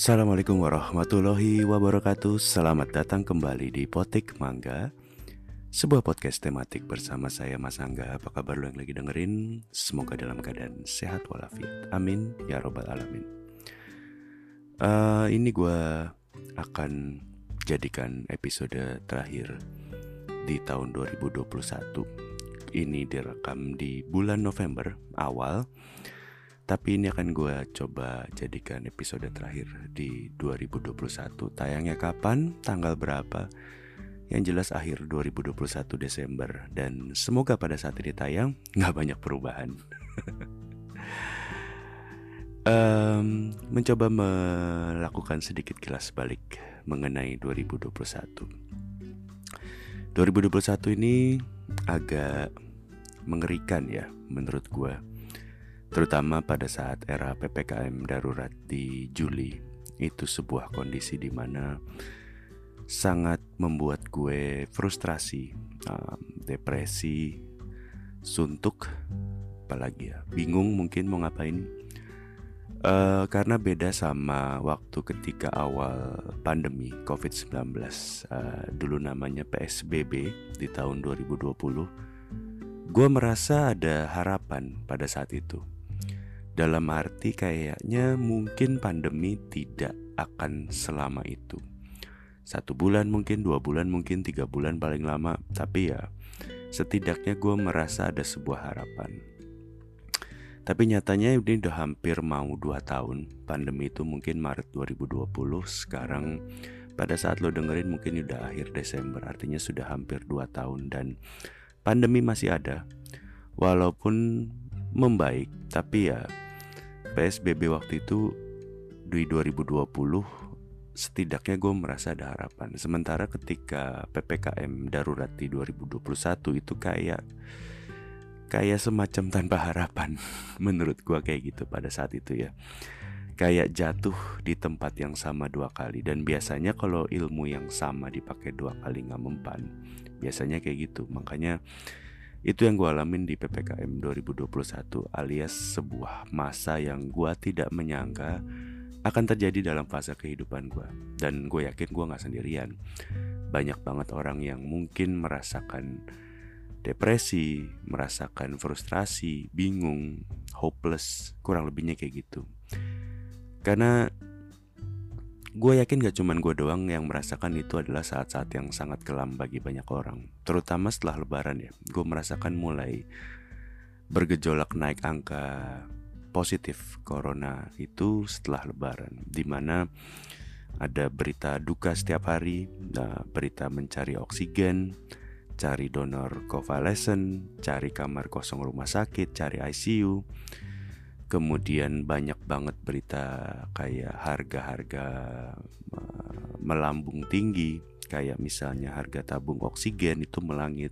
Assalamualaikum warahmatullahi wabarakatuh. Selamat datang kembali di Potik Mangga Sebuah podcast tematik bersama saya Mas Angga. Apa kabar lo yang lagi dengerin? Semoga dalam keadaan sehat walafiat. Amin. Ya robbal alamin. Uh, Ini gue akan jadikan episode terakhir di tahun 2021 Ini direkam di bulan November awal tapi ini akan gue coba jadikan episode terakhir di 2021 Tayangnya kapan, tanggal berapa? Yang jelas akhir 2021 Desember. Dan semoga pada saat ini tayang nggak banyak perubahan. Um, Mencoba melakukan sedikit kilas balik mengenai 2021 2021 ini agak mengerikan ya menurut gue terutama pada saat era PPKM darurat di Juli. Itu sebuah kondisi di mana sangat membuat gue frustrasi, depresi, suntuk, apalagi ya, bingung mungkin mau ngapain. Uh, karena beda sama waktu ketika awal pandemi COVID-19 uh, Dulu namanya PSBB di tahun 2020 Gue merasa ada harapan pada saat itu dalam arti kayaknya mungkin pandemi tidak akan selama itu. Satu bulan mungkin, dua bulan mungkin, tiga bulan paling lama. Tapi ya setidaknya gue merasa ada sebuah harapan. Tapi nyatanya ini udah hampir mau dua tahun. Pandemi itu mungkin Maret 2020 Sekarang pada saat lo dengerin mungkin udah akhir Desember. Artinya sudah hampir dua tahun dan pandemi masih ada. Walaupun membaik Tapi ya PSBB waktu itu di 2020 setidaknya gue merasa ada harapan. Sementara ketika PPKM darurat di 2021 itu kayak kayak semacam tanpa harapan menurut gue kayak gitu pada saat itu ya. Kayak jatuh di tempat yang sama dua kali dan biasanya kalau ilmu yang sama dipakai dua kali nggak mempan, biasanya kayak gitu. Makanya itu yang gue alamin di PPKM 2021 alias sebuah masa yang gue tidak menyangka akan terjadi dalam fase kehidupan gue Dan gue yakin gue gak sendirian. Banyak banget orang yang mungkin merasakan depresi, merasakan frustrasi, bingung, hopeless Kurang lebihnya kayak gitu. Karena Gue yakin gak cuman gue doang yang merasakan itu adalah saat-saat yang sangat kelam bagi banyak orang. Terutama setelah lebaran ya Gue merasakan mulai bergejolak naik angka positif corona itu setelah lebaran Di mana ada berita duka setiap hari Berita mencari oksigen Cari donor convalescent Cari kamar kosong rumah sakit Cari ICU Kemudian banyak banget berita kayak harga-harga melambung tinggi Kayak misalnya harga tabung oksigen itu melangit.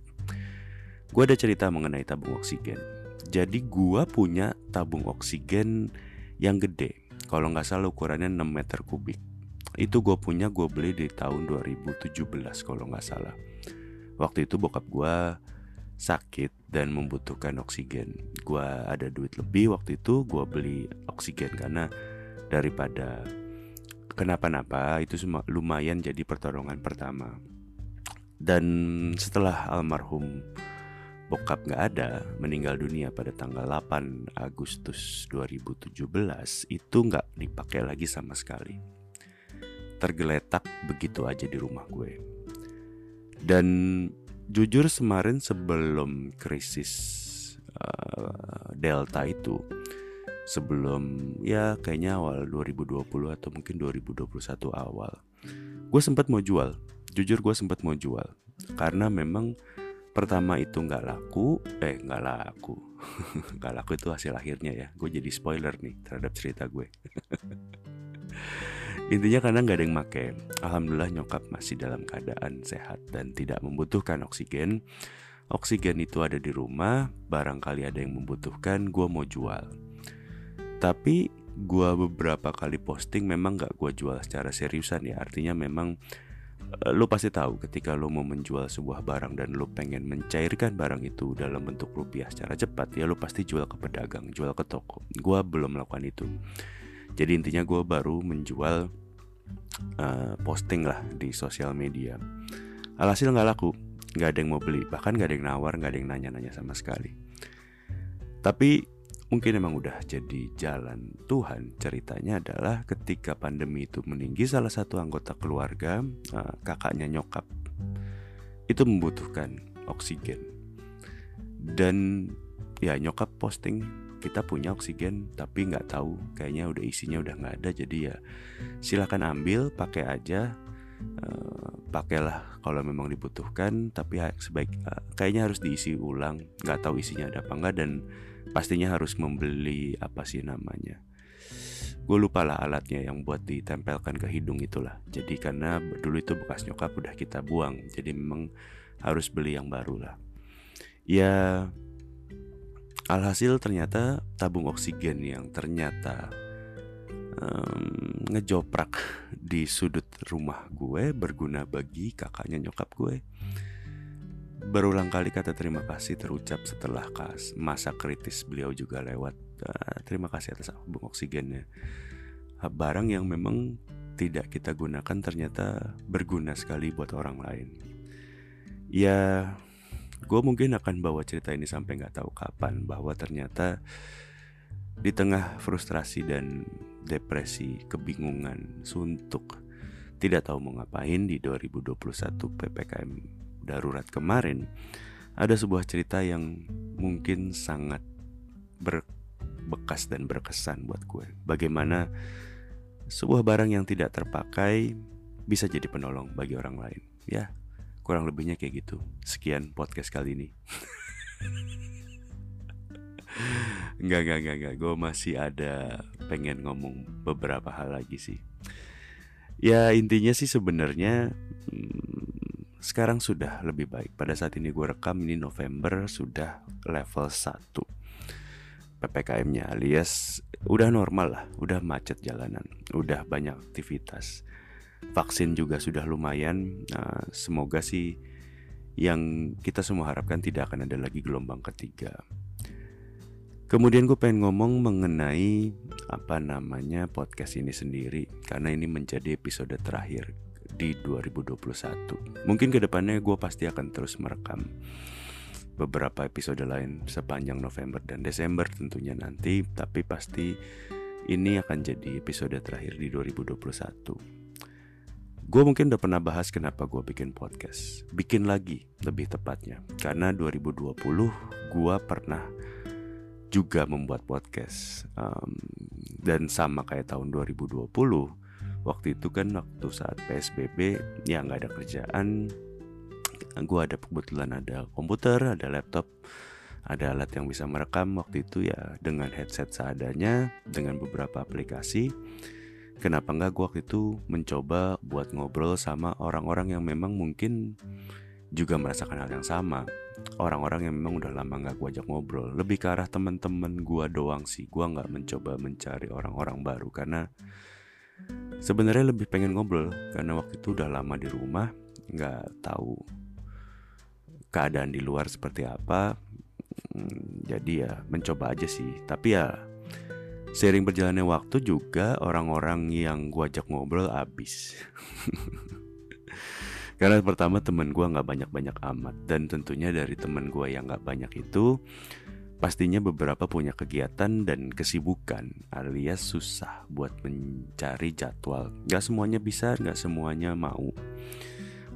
Gue ada cerita mengenai tabung oksigen. Jadi gue punya tabung oksigen yang gede. Kalau nggak salah ukurannya 6 meter kubik. Itu gue punya gue beli di tahun 2017 kalau nggak salah. Waktu itu bokap gue sakit dan membutuhkan oksigen. Gua ada duit lebih waktu itu, gua beli oksigen karena daripada kenapa-napa itu lumayan jadi pertolongan pertama. Dan setelah almarhum bokap nggak ada, meninggal dunia pada tanggal 8 Agustus 2017, itu nggak dipakai lagi sama sekali. Tergeletak begitu aja di rumah gue. Dan jujur kemarin sebelum krisis uh, Delta itu sebelum ya kayaknya awal 2020 atau mungkin 2021 awal gue sempat mau jual. Jujur gue sempat mau jual. Karena memang pertama itu nggak laku eh nggak laku. Nggak laku itu hasil akhirnya ya. Gue jadi spoiler nih terhadap cerita gue Intinya karena nggak ada yang make. Alhamdulillah nyokap masih dalam keadaan sehat dan tidak membutuhkan oksigen. Oksigen itu ada di rumah, barangkali ada yang membutuhkan, gue mau jual. Tapi gue beberapa kali posting memang gak gue jual secara seriusan ya. Artinya memang eh, lo pasti tahu ketika lo mau menjual sebuah barang dan lo pengen mencairkan barang itu dalam bentuk rupiah secara cepat ya lo pasti jual ke pedagang, jual ke toko. Gue belum melakukan itu. Jadi intinya gue baru menjual uh, posting lah di sosial media. Alhasil nggak laku nggak ada yang mau beli. Bahkan nggak ada yang nawar nggak ada yang nanya-nanya sama sekali. Tapi mungkin emang udah jadi jalan Tuhan. Ceritanya adalah ketika pandemi itu meninggi salah satu anggota keluarga uh, kakaknya nyokap itu membutuhkan oksigen. Dan ya nyokap posting kita punya oksigen tapi nggak tahu. Kayaknya udah isinya udah nggak ada jadi ya silahkan ambil pakai aja. Uh, pakailah kalau memang dibutuhkan tapi sebaik uh, kayaknya harus diisi ulang. Nggak tahu isinya ada apa enggak dan pastinya harus membeli apa sih namanya. Gue lupa lah alatnya yang buat ditempelkan ke hidung itulah. Jadi karena dulu itu bekas nyokap udah kita buang jadi memang harus beli yang baru lah. Ya alhasil ternyata tabung oksigen yang ternyata um, ngejoprak di sudut rumah gue berguna bagi kakaknya nyokap gue Berulang kali kata terima kasih terucap setelah kas masa kritis beliau juga lewat. Uh, terima kasih atas tabung oksigennya. Barang yang memang tidak kita gunakan ternyata berguna sekali buat orang lain. Ya, gue mungkin akan bawa cerita ini sampai nggak tahu kapan bahwa ternyata di tengah frustrasi dan depresi, kebingungan, suntuk, tidak tahu mau ngapain di 2021 PPKM darurat kemarin, ada sebuah cerita yang mungkin sangat berbekas dan berkesan buat gue. Bagaimana sebuah barang yang tidak terpakai bisa jadi penolong bagi orang lain. Ya, kurang lebihnya kayak gitu. Sekian podcast kali ini. Enggak, enggak, enggak, enggak. Gue masih ada pengen ngomong beberapa hal lagi sih. Ya intinya sih sebenarnya hmm, sekarang sudah lebih baik. Pada saat ini gue rekam ini November sudah level 1 PPKM-nya alias udah normal lah, udah macet jalanan, udah banyak aktivitas. Vaksin juga sudah lumayan. Nah, semoga sih yang kita semua harapkan tidak akan ada lagi gelombang ketiga. Kemudian gue pengen ngomong mengenai apa namanya podcast ini sendiri karena ini menjadi episode terakhir di 2021. Mungkin ke depannya gue pasti akan terus merekam beberapa episode lain sepanjang November dan Desember tentunya nanti, tapi pasti ini akan jadi episode terakhir di 2021. Gue mungkin udah pernah bahas kenapa gue bikin podcast. Bikin lagi lebih tepatnya. Karena 2020 gue pernah juga membuat podcast. Um, dan sama kayak tahun 2020, waktu itu kan waktu saat PSBB ya nggak ada kerjaan gue ada kebetulan ada komputer ada laptop ada alat yang bisa merekam waktu itu ya dengan headset seadanya dengan beberapa aplikasi kenapa nggak gue waktu itu mencoba buat ngobrol sama orang-orang yang memang mungkin juga merasakan hal yang sama? Orang-orang yang memang udah lama nggak gue ajak ngobrol. Lebih ke arah teman-teman gue doang sih. Gue nggak mencoba mencari orang-orang baru. Karena sebenarnya lebih pengen ngobrol. Karena waktu itu udah lama di rumah. Nggak tahu keadaan di luar seperti apa. Hmm, jadi ya mencoba aja sih. Tapi ya sering berjalannya waktu juga orang-orang yang gua ajak ngobrol abis karena pertama temen gua nggak banyak-banyak amat dan tentunya dari temen gua yang nggak banyak itu Pastinya beberapa punya kegiatan dan kesibukan alias susah buat mencari jadwal. Gak semuanya bisa, gak semuanya mau.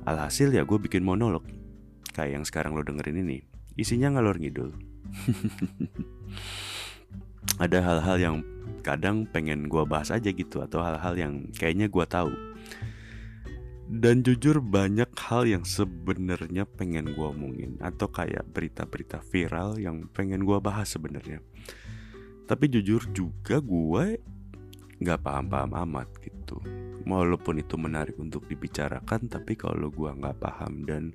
Alhasil ya gue bikin monolog. Kayak yang sekarang lo dengerin ini. Isinya ngalor ngidul. Ada hal-hal yang kadang pengen gue bahas aja gitu. Atau hal-hal yang kayaknya gue tahu dan jujur banyak hal yang sebenarnya pengen gue omongin atau kayak berita-berita viral yang pengen gue bahas sebenarnya. Tapi jujur juga gue nggak paham-paham amat gitu. Walaupun itu menarik untuk dibicarakan, tapi kalau gue nggak paham dan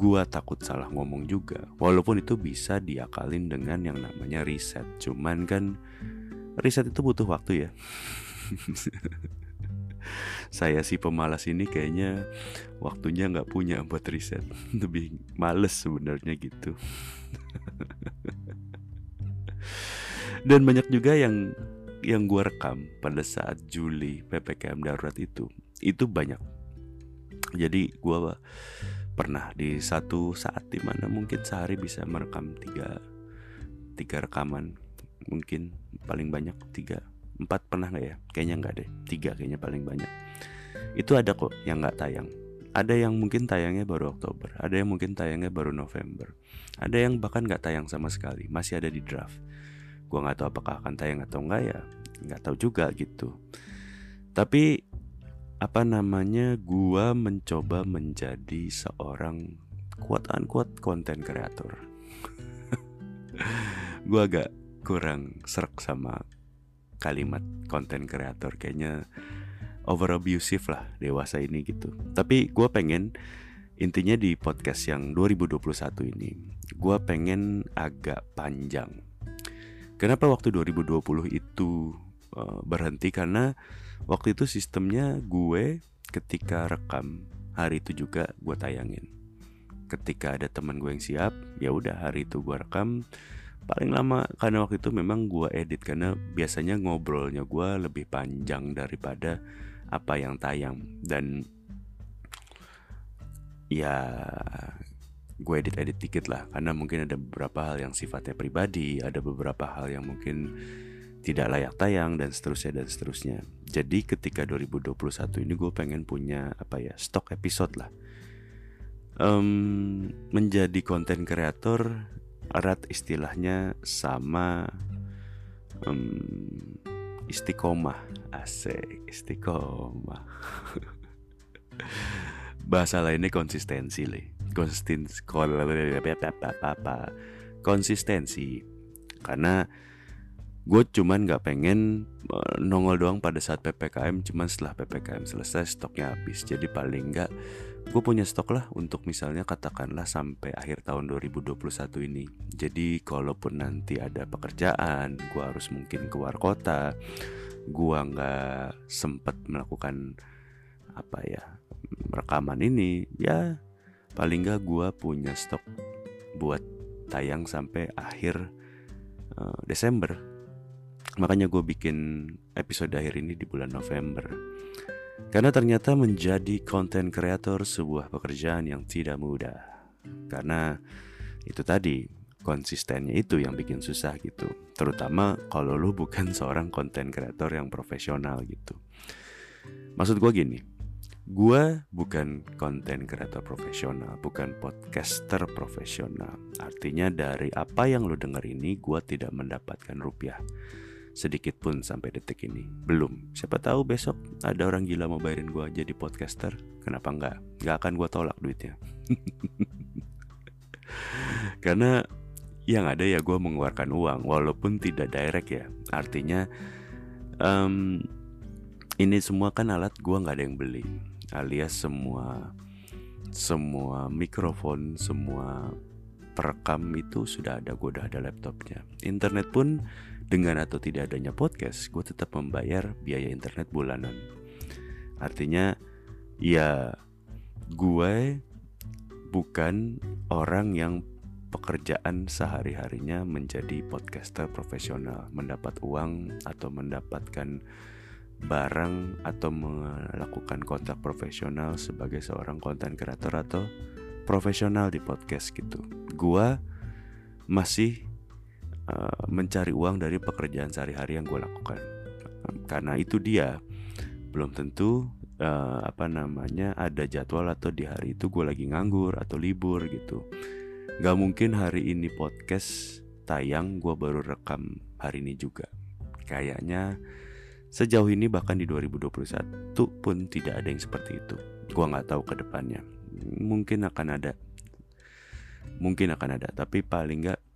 gue takut salah ngomong juga. Walaupun itu bisa diakalin dengan yang namanya riset. Cuman kan riset itu butuh waktu ya. saya si pemalas ini kayaknya waktunya nggak punya buat riset lebih males sebenarnya gitu dan banyak juga yang yang gue rekam pada saat Juli ppkm darurat itu itu banyak jadi gue pernah di satu saat di mana mungkin sehari bisa merekam tiga tiga rekaman. Mungkin paling banyak tiga empat pernah nggak ya? Kayaknya nggak deh. Tiga kayaknya paling banyak. Itu ada kok yang nggak tayang. Ada yang mungkin tayangnya baru Oktober ada yang mungkin tayangnya baru November. Ada yang bahkan nggak tayang sama sekali masih ada di draft. Gue nggak tahu apakah akan tayang atau enggak ya nggak tahu juga gitu. Tapi apa namanya gue mencoba menjadi seorang kuat kuat konten kreator. Gue agak kurang serak sama kalimat konten kreator. Kayaknya over abusive lah dewasa ini gitu. Tapi gue pengen intinya di podcast yang 2021 ini gue pengen agak panjang. Kenapa waktu 2020 itu uh, berhenti? Karena waktu itu sistemnya gue ketika rekam hari itu juga gue tayangin. Ketika ada teman gue yang siap ya udah hari itu gue rekam. Paling lama karena waktu itu memang gue edit karena biasanya ngobrolnya gue lebih panjang daripada apa yang tayang. Dan ya gue edit edit dikit lah karena mungkin ada beberapa hal yang sifatnya pribadi ada beberapa hal yang mungkin tidak layak tayang dan seterusnya dan seterusnya. Jadi ketika 2021 ini gue pengen punya apa ya stok episode lah. Um, menjadi konten kreator erat istilahnya sama um, istiqomah asik istiqomah bahasa lainnya konsistensi le konsistensi konsistensi karena gue cuman nggak pengen uh, nongol doang pada saat ppkm cuman setelah ppkm selesai stoknya habis. Jadi paling nggak gue punya stok lah untuk misalnya katakanlah sampai akhir tahun 2021 ini. Jadi kalaupun nanti ada pekerjaan gue harus mungkin keluar kota gue nggak sempet melakukan apa ya rekaman ini ya paling nggak gue punya stok buat tayang sampai akhir uh, Desember Makanya gue bikin episode akhir ini di bulan November. Karena ternyata menjadi konten kreator sebuah pekerjaan yang tidak mudah. Karena itu tadi konsistennya itu yang bikin susah gitu. Terutama kalau lu bukan seorang konten kreator yang profesional gitu. Maksud gue gini, gue bukan konten kreator profesional, bukan podcaster profesional. Artinya dari apa yang lu denger ini, gue tidak mendapatkan rupiah sedikit pun sampai detik ini. Belum. Siapa tahu besok ada orang gila mau bayarin gue jadi podcaster. Kenapa enggak? Nggak akan gue tolak duitnya. Karena yang ada ya gue mengeluarkan uang walaupun tidak direct ya. Artinya um, ini semua kan alat gue nggak ada yang beli. Alias semua semua mikrofon semua perekam itu sudah ada gue udah ada laptopnya. Internet pun dengan atau tidak adanya podcast, gue tetap membayar biaya internet bulanan. Artinya, ya gue bukan orang yang pekerjaan sehari-harinya menjadi podcaster profesional, mendapat uang atau mendapatkan barang atau melakukan kontak profesional sebagai seorang konten kreator atau profesional di podcast gitu. Gua masih Eh, mencari uang dari pekerjaan sehari-hari yang gue lakukan. Karena itu dia belum tentu uh, apa namanya ada jadwal atau di hari itu gue lagi nganggur atau libur gitu. Gak mungkin hari ini podcast tayang gue baru rekam hari ini juga. Kayaknya sejauh ini bahkan di 2021 pun tidak ada yang seperti itu. Gue nggak tahu ke depannya. Mungkin akan ada. Mungkin akan ada tapi paling nggak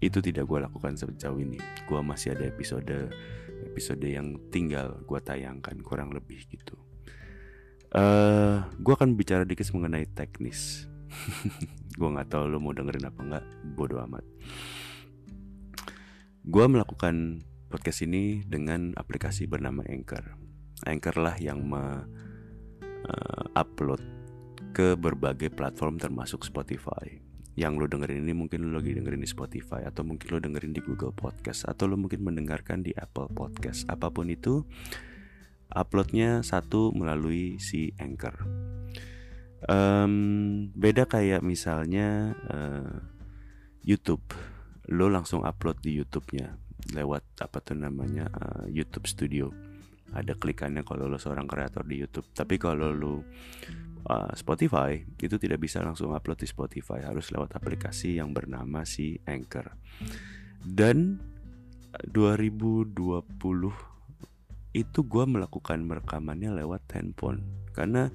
itu tidak gue lakukan sejauh ini. Gue masih ada episode episode yang tinggal gue tayangkan kurang lebih gitu. Uh, eh, gue akan bicara dikit mengenai teknis. Gue nggak tahu lo mau dengerin apa nggak bodo amat. Gue melakukan podcast ini dengan aplikasi bernama Anchor. Anchor lah yang me uh, upload ke berbagai platform termasuk Spotify yang lo dengerin ini mungkin lo lagi dengerin di Spotify atau mungkin lo dengerin di Google Podcast atau lo mungkin mendengarkan di Apple Podcast. Apa pun itu uploadnya satu melalui si Anchor. Um, beda kayak misalnya uh, YouTube. Lo langsung upload di YouTube-nya lewat apa tuh namanya uh, YouTube Studio. Ada klikannya kalau lo seorang kreator di YouTube. Tapi kalau lo uh, Spotify. Itu tidak bisa langsung upload di Spotify. Harus lewat aplikasi yang bernama si Anchor. Dan 2020 itu gue melakukan merekamannya lewat handphone. Karena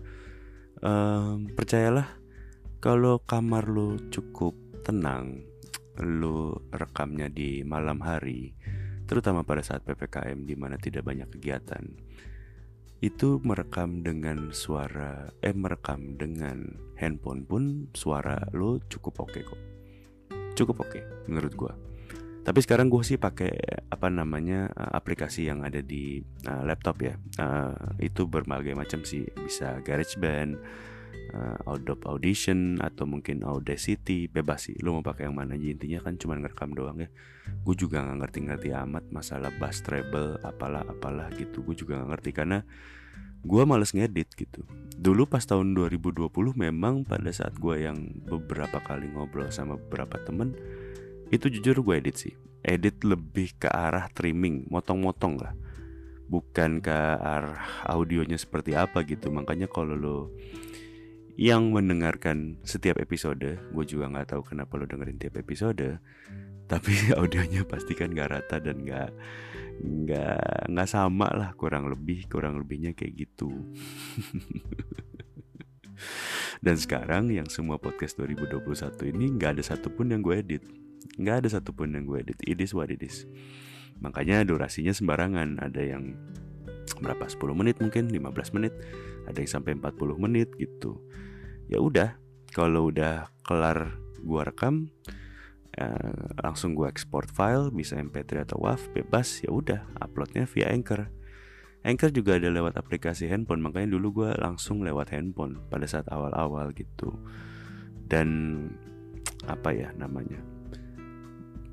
um, percayalah kalau kamar lo cukup tenang lo rekamnya di malam hari terutama pada saat PPKM di mana tidak banyak kegiatan. Itu merekam dengan suara eh merekam dengan handphone pun suara lo cukup oke okay kok. Cukup oke okay, menurut gua. Tapi sekarang gue sih pakai apa namanya aplikasi yang ada di uh, laptop ya. Uh, itu berbagai macam sih, bisa GarageBand, uh, Adobe Audition atau mungkin Audacity bebas sih. Lo mau pakai yang mana aja intinya kan cuma ngerekam doang ya. Gue juga nggak ngerti-ngerti amat masalah bass treble apalah apalah gitu. Gue juga nggak ngerti karena gue males ngedit gitu. Dulu pas tahun 2020 memang pada saat gue yang beberapa kali ngobrol sama beberapa temen itu jujur gue edit sih. Edit lebih ke arah trimming motong-motong lah. Bukan ke arah audionya seperti apa gitu. Makanya kalau lo yang mendengarkan setiap episode. Gue juga nggak tahu kenapa lo dengerin tiap episode tapi audionya pasti kan nggak rata dan nggak nggak nggak sama lah kurang lebih kurang lebihnya kayak gitu. Dan sekarang yang semua podcast 2021 ini nggak ada satupun yang gue edit. Nggak ada satupun yang gue edit. It is what it is. Makanya durasinya sembarangan. Ada yang berapa? 10 menit mungkin? 15 menit? Ada yang sampai 40 menit gitu ya udah kalau udah kelar gua rekam eh, langsung gua export file bisa mp3 atau wav bebas ya udah uploadnya via anchor. Anchor juga ada lewat aplikasi handphone makanya dulu gua langsung lewat handphone pada saat awal-awal gitu. Dan apa ya namanya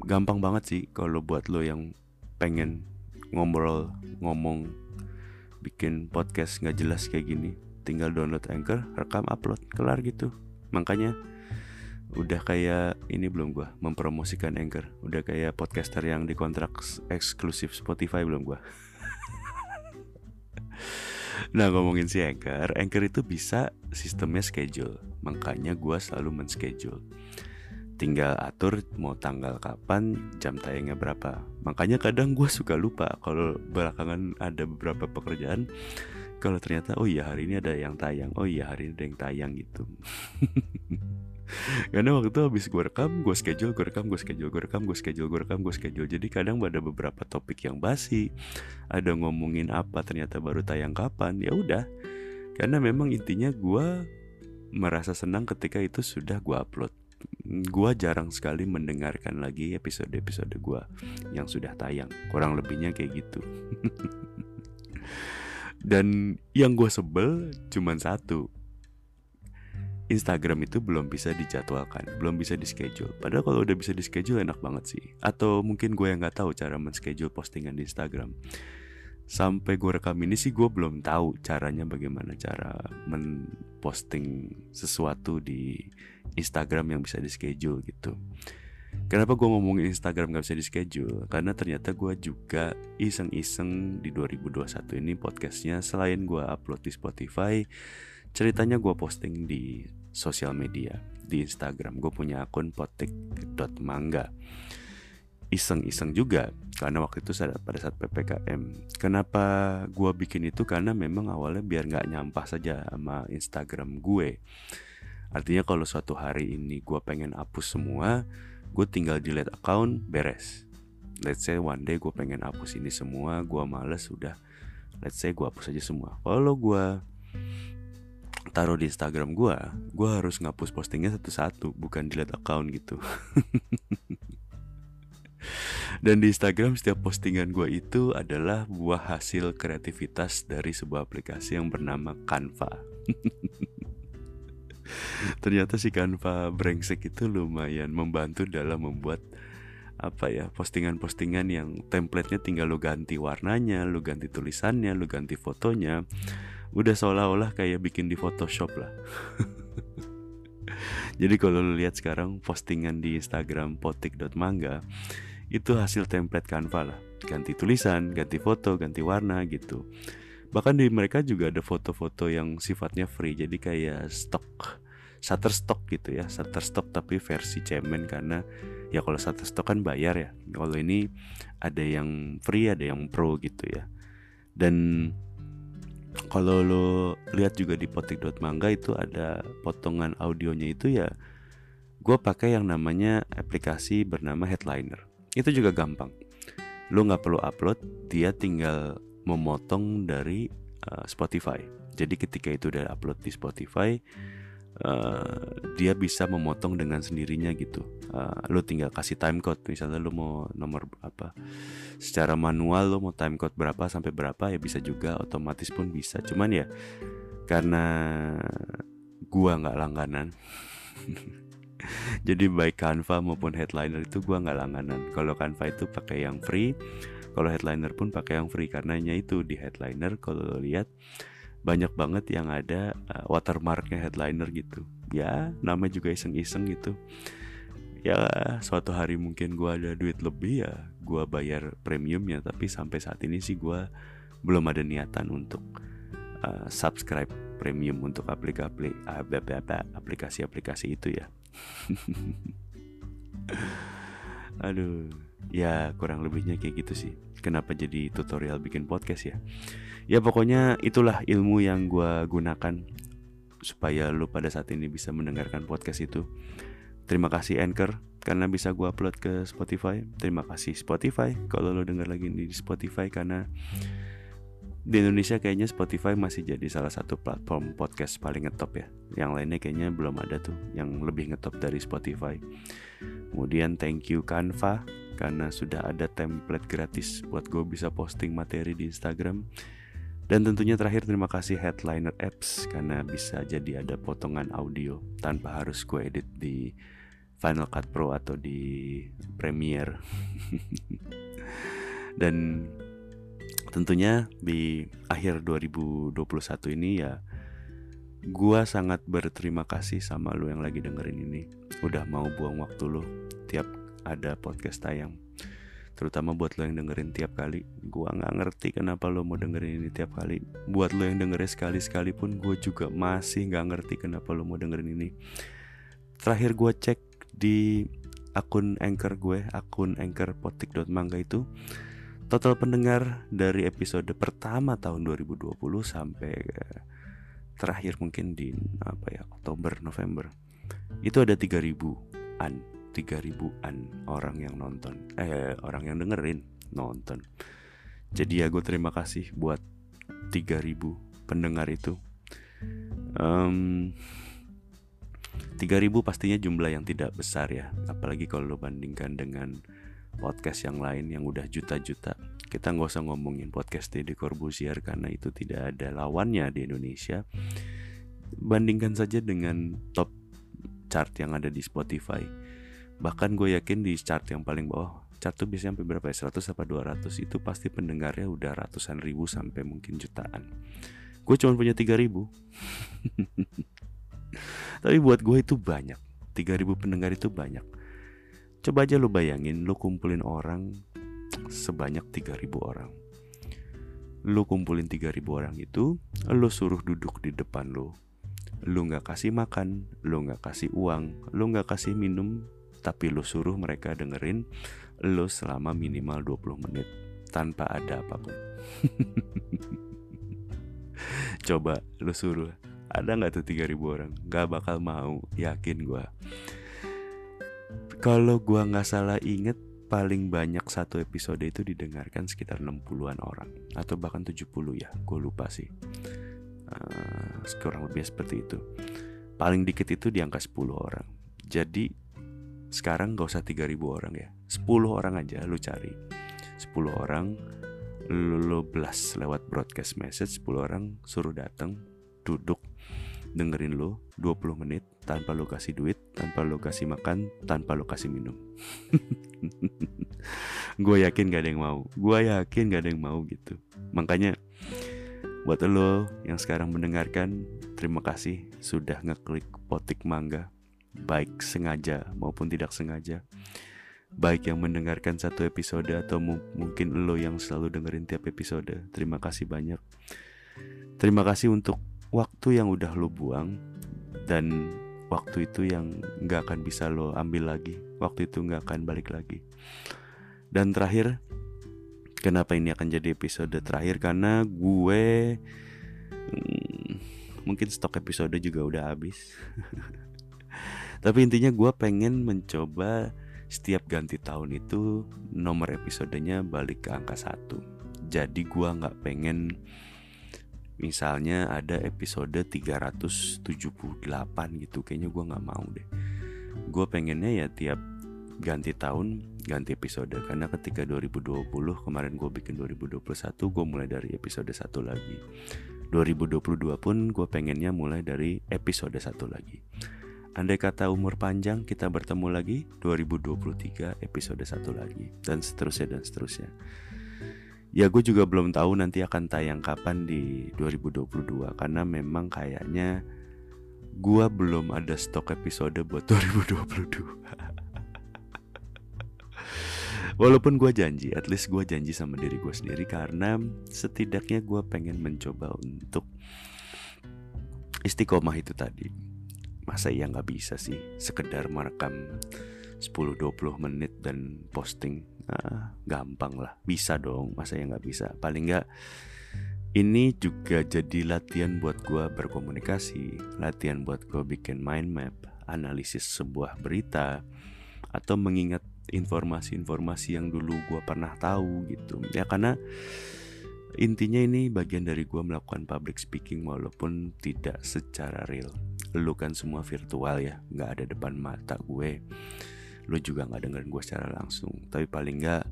gampang banget sih kalau buat lo yang pengen ngobrol ngomong bikin podcast nggak jelas kayak gini tinggal download Anchor rekam upload kelar gitu. Makanya udah kayak ini belum gua mempromosikan Anchor. Udah kayak podcaster yang dikontrak eksklusif Spotify belum gua. Nah ngomongin si Anchor Anchor itu bisa sistemnya schedule. Makanya gua selalu men-schedule. Tinggal atur mau tanggal kapan jam tayangnya berapa. Makanya kadang gue suka lupa kalau belakangan ada beberapa pekerjaan kalau ternyata oh iya hari ini ada yang tayang. Oh iya hari ini ada yang tayang gitu. Karena waktu itu habis gue rekam gue schedule gue rekam gue schedule gue rekam gue schedule gue rekam gue schedule. Jadi kadang ada beberapa topik yang basi ada ngomongin apa ternyata baru tayang kapan ya udah. Karena memang intinya gue merasa senang ketika itu sudah gue upload. Gue jarang sekali mendengarkan lagi episode-episode gue yang sudah tayang. Kurang lebihnya kayak gitu dan yang gue sebel cuman satu Instagram itu belum bisa dijadwalkan, belum bisa di schedule. Padahal kalau udah bisa di schedule enak banget sih. Atau mungkin gue yang nggak tahu cara men-schedule postingan di Instagram. Sampai gue rekam ini sih gue belum tahu caranya bagaimana cara men-posting sesuatu di Instagram yang bisa di schedule gitu Kenapa gue ngomongin Instagram gak bisa di schedule? Karena ternyata gue juga iseng-iseng di 2021 ini podcastnya Selain gue upload di Spotify Ceritanya gue posting di sosial media Di Instagram Gue punya akun potik.mangga Iseng-iseng juga Karena waktu itu pada saat PPKM Kenapa gue bikin itu? Karena memang awalnya biar gak nyampah saja sama Instagram gue Artinya kalau suatu hari ini gue pengen hapus semua Gue tinggal delete account beres. Let's say one day gue pengen hapus ini semua Gue males udah. Let's say gue hapus aja semua. Kalau gue taruh di Instagram gue Gue harus ngapus postingnya satu-satu Bukan delete account gitu. Dan di Instagram setiap postingan gue itu adalah buah hasil kreativitas dari sebuah aplikasi yang bernama Canva ternyata si Canva brengsek itu lumayan membantu dalam membuat apa ya postingan-postingan yang templatenya tinggal lo ganti warnanya, lo ganti tulisannya, lo ganti fotonya, udah seolah-olah kayak bikin di Photoshop lah. Jadi kalau lo lihat sekarang postingan di Instagram potik.mangga itu hasil template Canva lah, ganti tulisan, ganti foto, ganti warna gitu. Bahkan di mereka juga ada foto-foto yang sifatnya free, jadi kayak stok Shutterstock gitu ya. Shutterstock tapi versi cemen karena ya kalau Shutterstock kan bayar ya. Kalau ini ada yang free ada yang pro gitu ya. Dan kalau lo lihat juga di potik.mangga itu ada potongan audionya itu ya gue pakai yang namanya aplikasi bernama Headliner. Itu juga gampang. Lo nggak perlu upload dia tinggal memotong dari uh, Spotify. Jadi ketika itu udah upload di Spotify uh, dia bisa memotong dengan sendirinya gitu. Uh, lo tinggal kasih time code. Misalnya lo mau nomor apa secara manual lo mau time code berapa sampai berapa ya bisa juga otomatis pun bisa. Cuman ya karena gua nggak langganan. Jadi baik Canva maupun headliner itu gua nggak langganan. Kalau Canva itu pakai yang free kalau headliner pun pakai yang free. Karenanya itu di headliner kalau lihat banyak banget yang ada uh, watermarknya headliner gitu. Ya nama juga iseng-iseng gitu. Ya suatu hari mungkin gue ada duit lebih ya gue bayar premiumnya. Tapi sampai saat ini sih gue belum ada niatan untuk uh, subscribe premium untuk aplikasi aplikasi-aplikasi itu ya. Aduh ya kurang lebihnya kayak gitu sih kenapa jadi tutorial bikin podcast ya ya pokoknya itulah ilmu yang gue gunakan supaya lu pada saat ini bisa mendengarkan podcast itu terima kasih Anchor karena bisa gue upload ke Spotify terima kasih Spotify kalau lo denger lagi di Spotify karena di Indonesia kayaknya Spotify masih jadi salah satu platform podcast paling ngetop ya. Yang lainnya kayaknya belum ada tuh yang lebih ngetop dari Spotify. Kemudian thank you Canva karena sudah ada template gratis buat gue bisa posting materi di Instagram. Dan tentunya terakhir terima kasih Headliner Apps karena bisa jadi ada potongan audio tanpa harus gue edit di Final Cut Pro atau di Premiere. Dan tentunya di akhir 2021 ini ya gua sangat berterima kasih sama lo yang lagi dengerin ini udah mau buang waktu lo tiap ada podcast tayang. Terutama buat lo yang dengerin tiap kali. Gua nggak ngerti kenapa lo mau dengerin ini tiap kali. Buat lo yang dengerin sekali sekalipun gue juga masih nggak ngerti kenapa lo mau dengerin ini. Terakhir gue cek di akun anchor gue akun anchor potik.mangga itu total pendengar dari episode pertama tahun 2020 sampai terakhir mungkin di apa ya Oktober November. Itu ada 3000-an 3000-an orang yang nonton. Eh orang yang dengerin nonton. Jadi ya gue terima kasih buat 3000 pendengar itu. Um, 3000 pastinya jumlah yang tidak besar ya. Apalagi kalau lo bandingkan dengan podcast yang lain yang udah juta-juta. Kita nggak usah ngomongin podcast Deddy Corbuzier karena itu tidak ada lawannya di Indonesia. Bandingkan saja dengan top chart yang ada di Spotify bahkan gue yakin di chart yang paling bawah chart tuh biasanya sampai berapa ya? 100 apa 200 itu pasti pendengarnya udah ratusan ribu sampai mungkin jutaan. Gue cuma punya 3000 tapi buat gue itu banyak. 3000 pendengar itu banyak. Coba aja lu bayangin lu kumpulin orang sebanyak 3000 orang. Lu kumpulin 3000 orang itu lu suruh duduk di depan lu. Lu nggak kasih makan lu nggak kasih uang lu nggak kasih minum tapi lu suruh mereka dengerin lu selama minimal 20 menit tanpa ada apa pun. Coba lu suruh ada nggak tuh 3000 orang? Gak bakal mau, yakin gue. Kalau gue nggak salah inget paling banyak satu episode itu didengarkan sekitar 60-an orang atau bahkan 70 ya, gue lupa sih. Uh, kurang lebih seperti itu. Paling dikit itu di angka 10 orang. Jadi sekarang gak usah 3000 orang ya 10 orang aja lu cari 10 orang lu, lu blast lewat broadcast message 10 orang suruh datang duduk dengerin lo 20 menit tanpa lo kasih duit, tanpa lo kasih makan, tanpa lo kasih minum. gue yakin gak ada yang mau. Gue yakin gak ada yang mau gitu. Makanya buat lo yang sekarang mendengarkan, terima kasih sudah ngeklik potik mangga, baik sengaja maupun tidak sengaja. Baik yang mendengarkan satu episode atau mungkin lo yang selalu dengerin tiap episode. Terima kasih banyak. Terima kasih untuk waktu yang udah lo buang dan waktu itu yang nggak akan bisa lo ambil lagi waktu itu nggak akan balik lagi dan terakhir kenapa ini akan jadi episode terakhir karena gue hmm, mungkin stok episode juga udah habis tapi intinya gue pengen mencoba setiap ganti tahun itu nomor episodenya balik ke angka satu. Jadi gue nggak pengen misalnya ada episode 378 gitu. Kayaknya gue nggak mau deh. Gue pengennya ya tiap ganti tahun ganti episode. Karena ketika 2020 kemarin gue bikin 2021 gue mulai dari episode satu lagi. 2022 pun gue pengennya mulai dari episode satu lagi Andai kata umur panjang kita bertemu lagi 2023 episode satu lagi dan seterusnya dan seterusnya. Ya gue juga belum tahu nanti akan tayang kapan di 2022 Karena memang kayaknya gue belum ada stok episode buat 2022 Walaupun gue janji, at least gue janji sama diri gue sendiri Karena setidaknya gue pengen mencoba untuk istiqomah itu tadi Masa iya gak bisa sih? Sekedar merekam 10-20 menit dan posting ah, gampang lah. Bisa dong masa ya nggak bisa? Paling nggak ini juga jadi latihan buat gue berkomunikasi latihan buat gue bikin mind map analisis sebuah berita atau mengingat informasi-informasi yang dulu gue pernah tahu gitu. Ya karena intinya ini bagian dari gue melakukan public speaking walaupun tidak secara real. Lu kan semua virtual ya nggak ada depan mata gue. Lu juga nggak dengerin gue secara langsung. Tapi paling nggak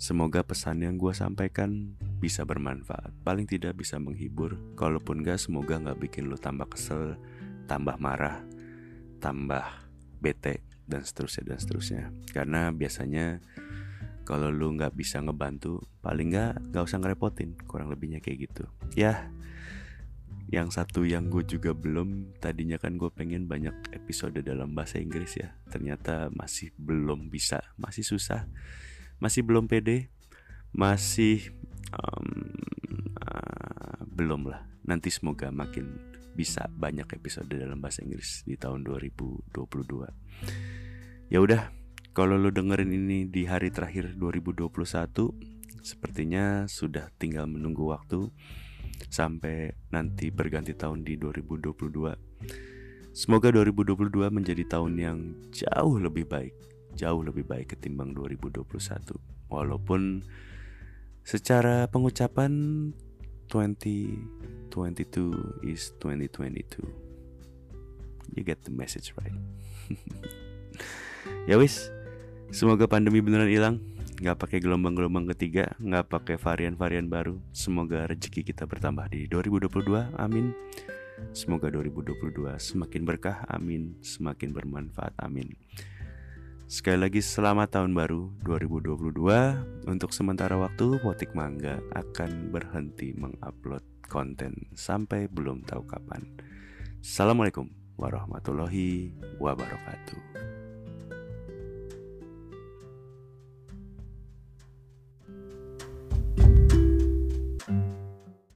semoga pesan yang gue sampaikan bisa bermanfaat. Paling tidak bisa menghibur. Kalaupun nggak semoga nggak bikin lu tambah kesel tambah marah tambah bete dan seterusnya dan seterusnya. Karena biasanya kalau lu nggak bisa ngebantu paling nggak nggak usah ngerepotin. Kurang lebihnya kayak gitu. Ya yang satu yang gue juga belum tadinya kan gue pengen banyak episode dalam bahasa Inggris ya. Ternyata masih belum bisa. Masih susah. Masih belum pede. Masih um, uh, belum lah. Nanti semoga makin bisa banyak episode dalam bahasa Inggris di tahun 2022 ya udah kalau lo dengerin ini di hari terakhir 2021 sepertinya sudah tinggal menunggu waktu sampai nanti berganti tahun di 2022. Semoga 2022 menjadi tahun yang jauh lebih baik, jauh lebih baik ketimbang 2021. Walaupun secara pengucapan 2022 is 2022. You get the message right. ya wis, semoga pandemi beneran hilang nggak pakai gelombang-gelombang ketiga, nggak pakai varian-varian baru. Semoga rezeki kita bertambah di 2022. Amin. Semoga 2022 semakin berkah. Amin. Semakin bermanfaat. Amin. Sekali lagi selamat tahun baru 2022. Untuk sementara waktu Potik Mangga akan berhenti mengupload konten sampai belum tahu kapan. Assalamualaikum warahmatullahi wabarakatuh.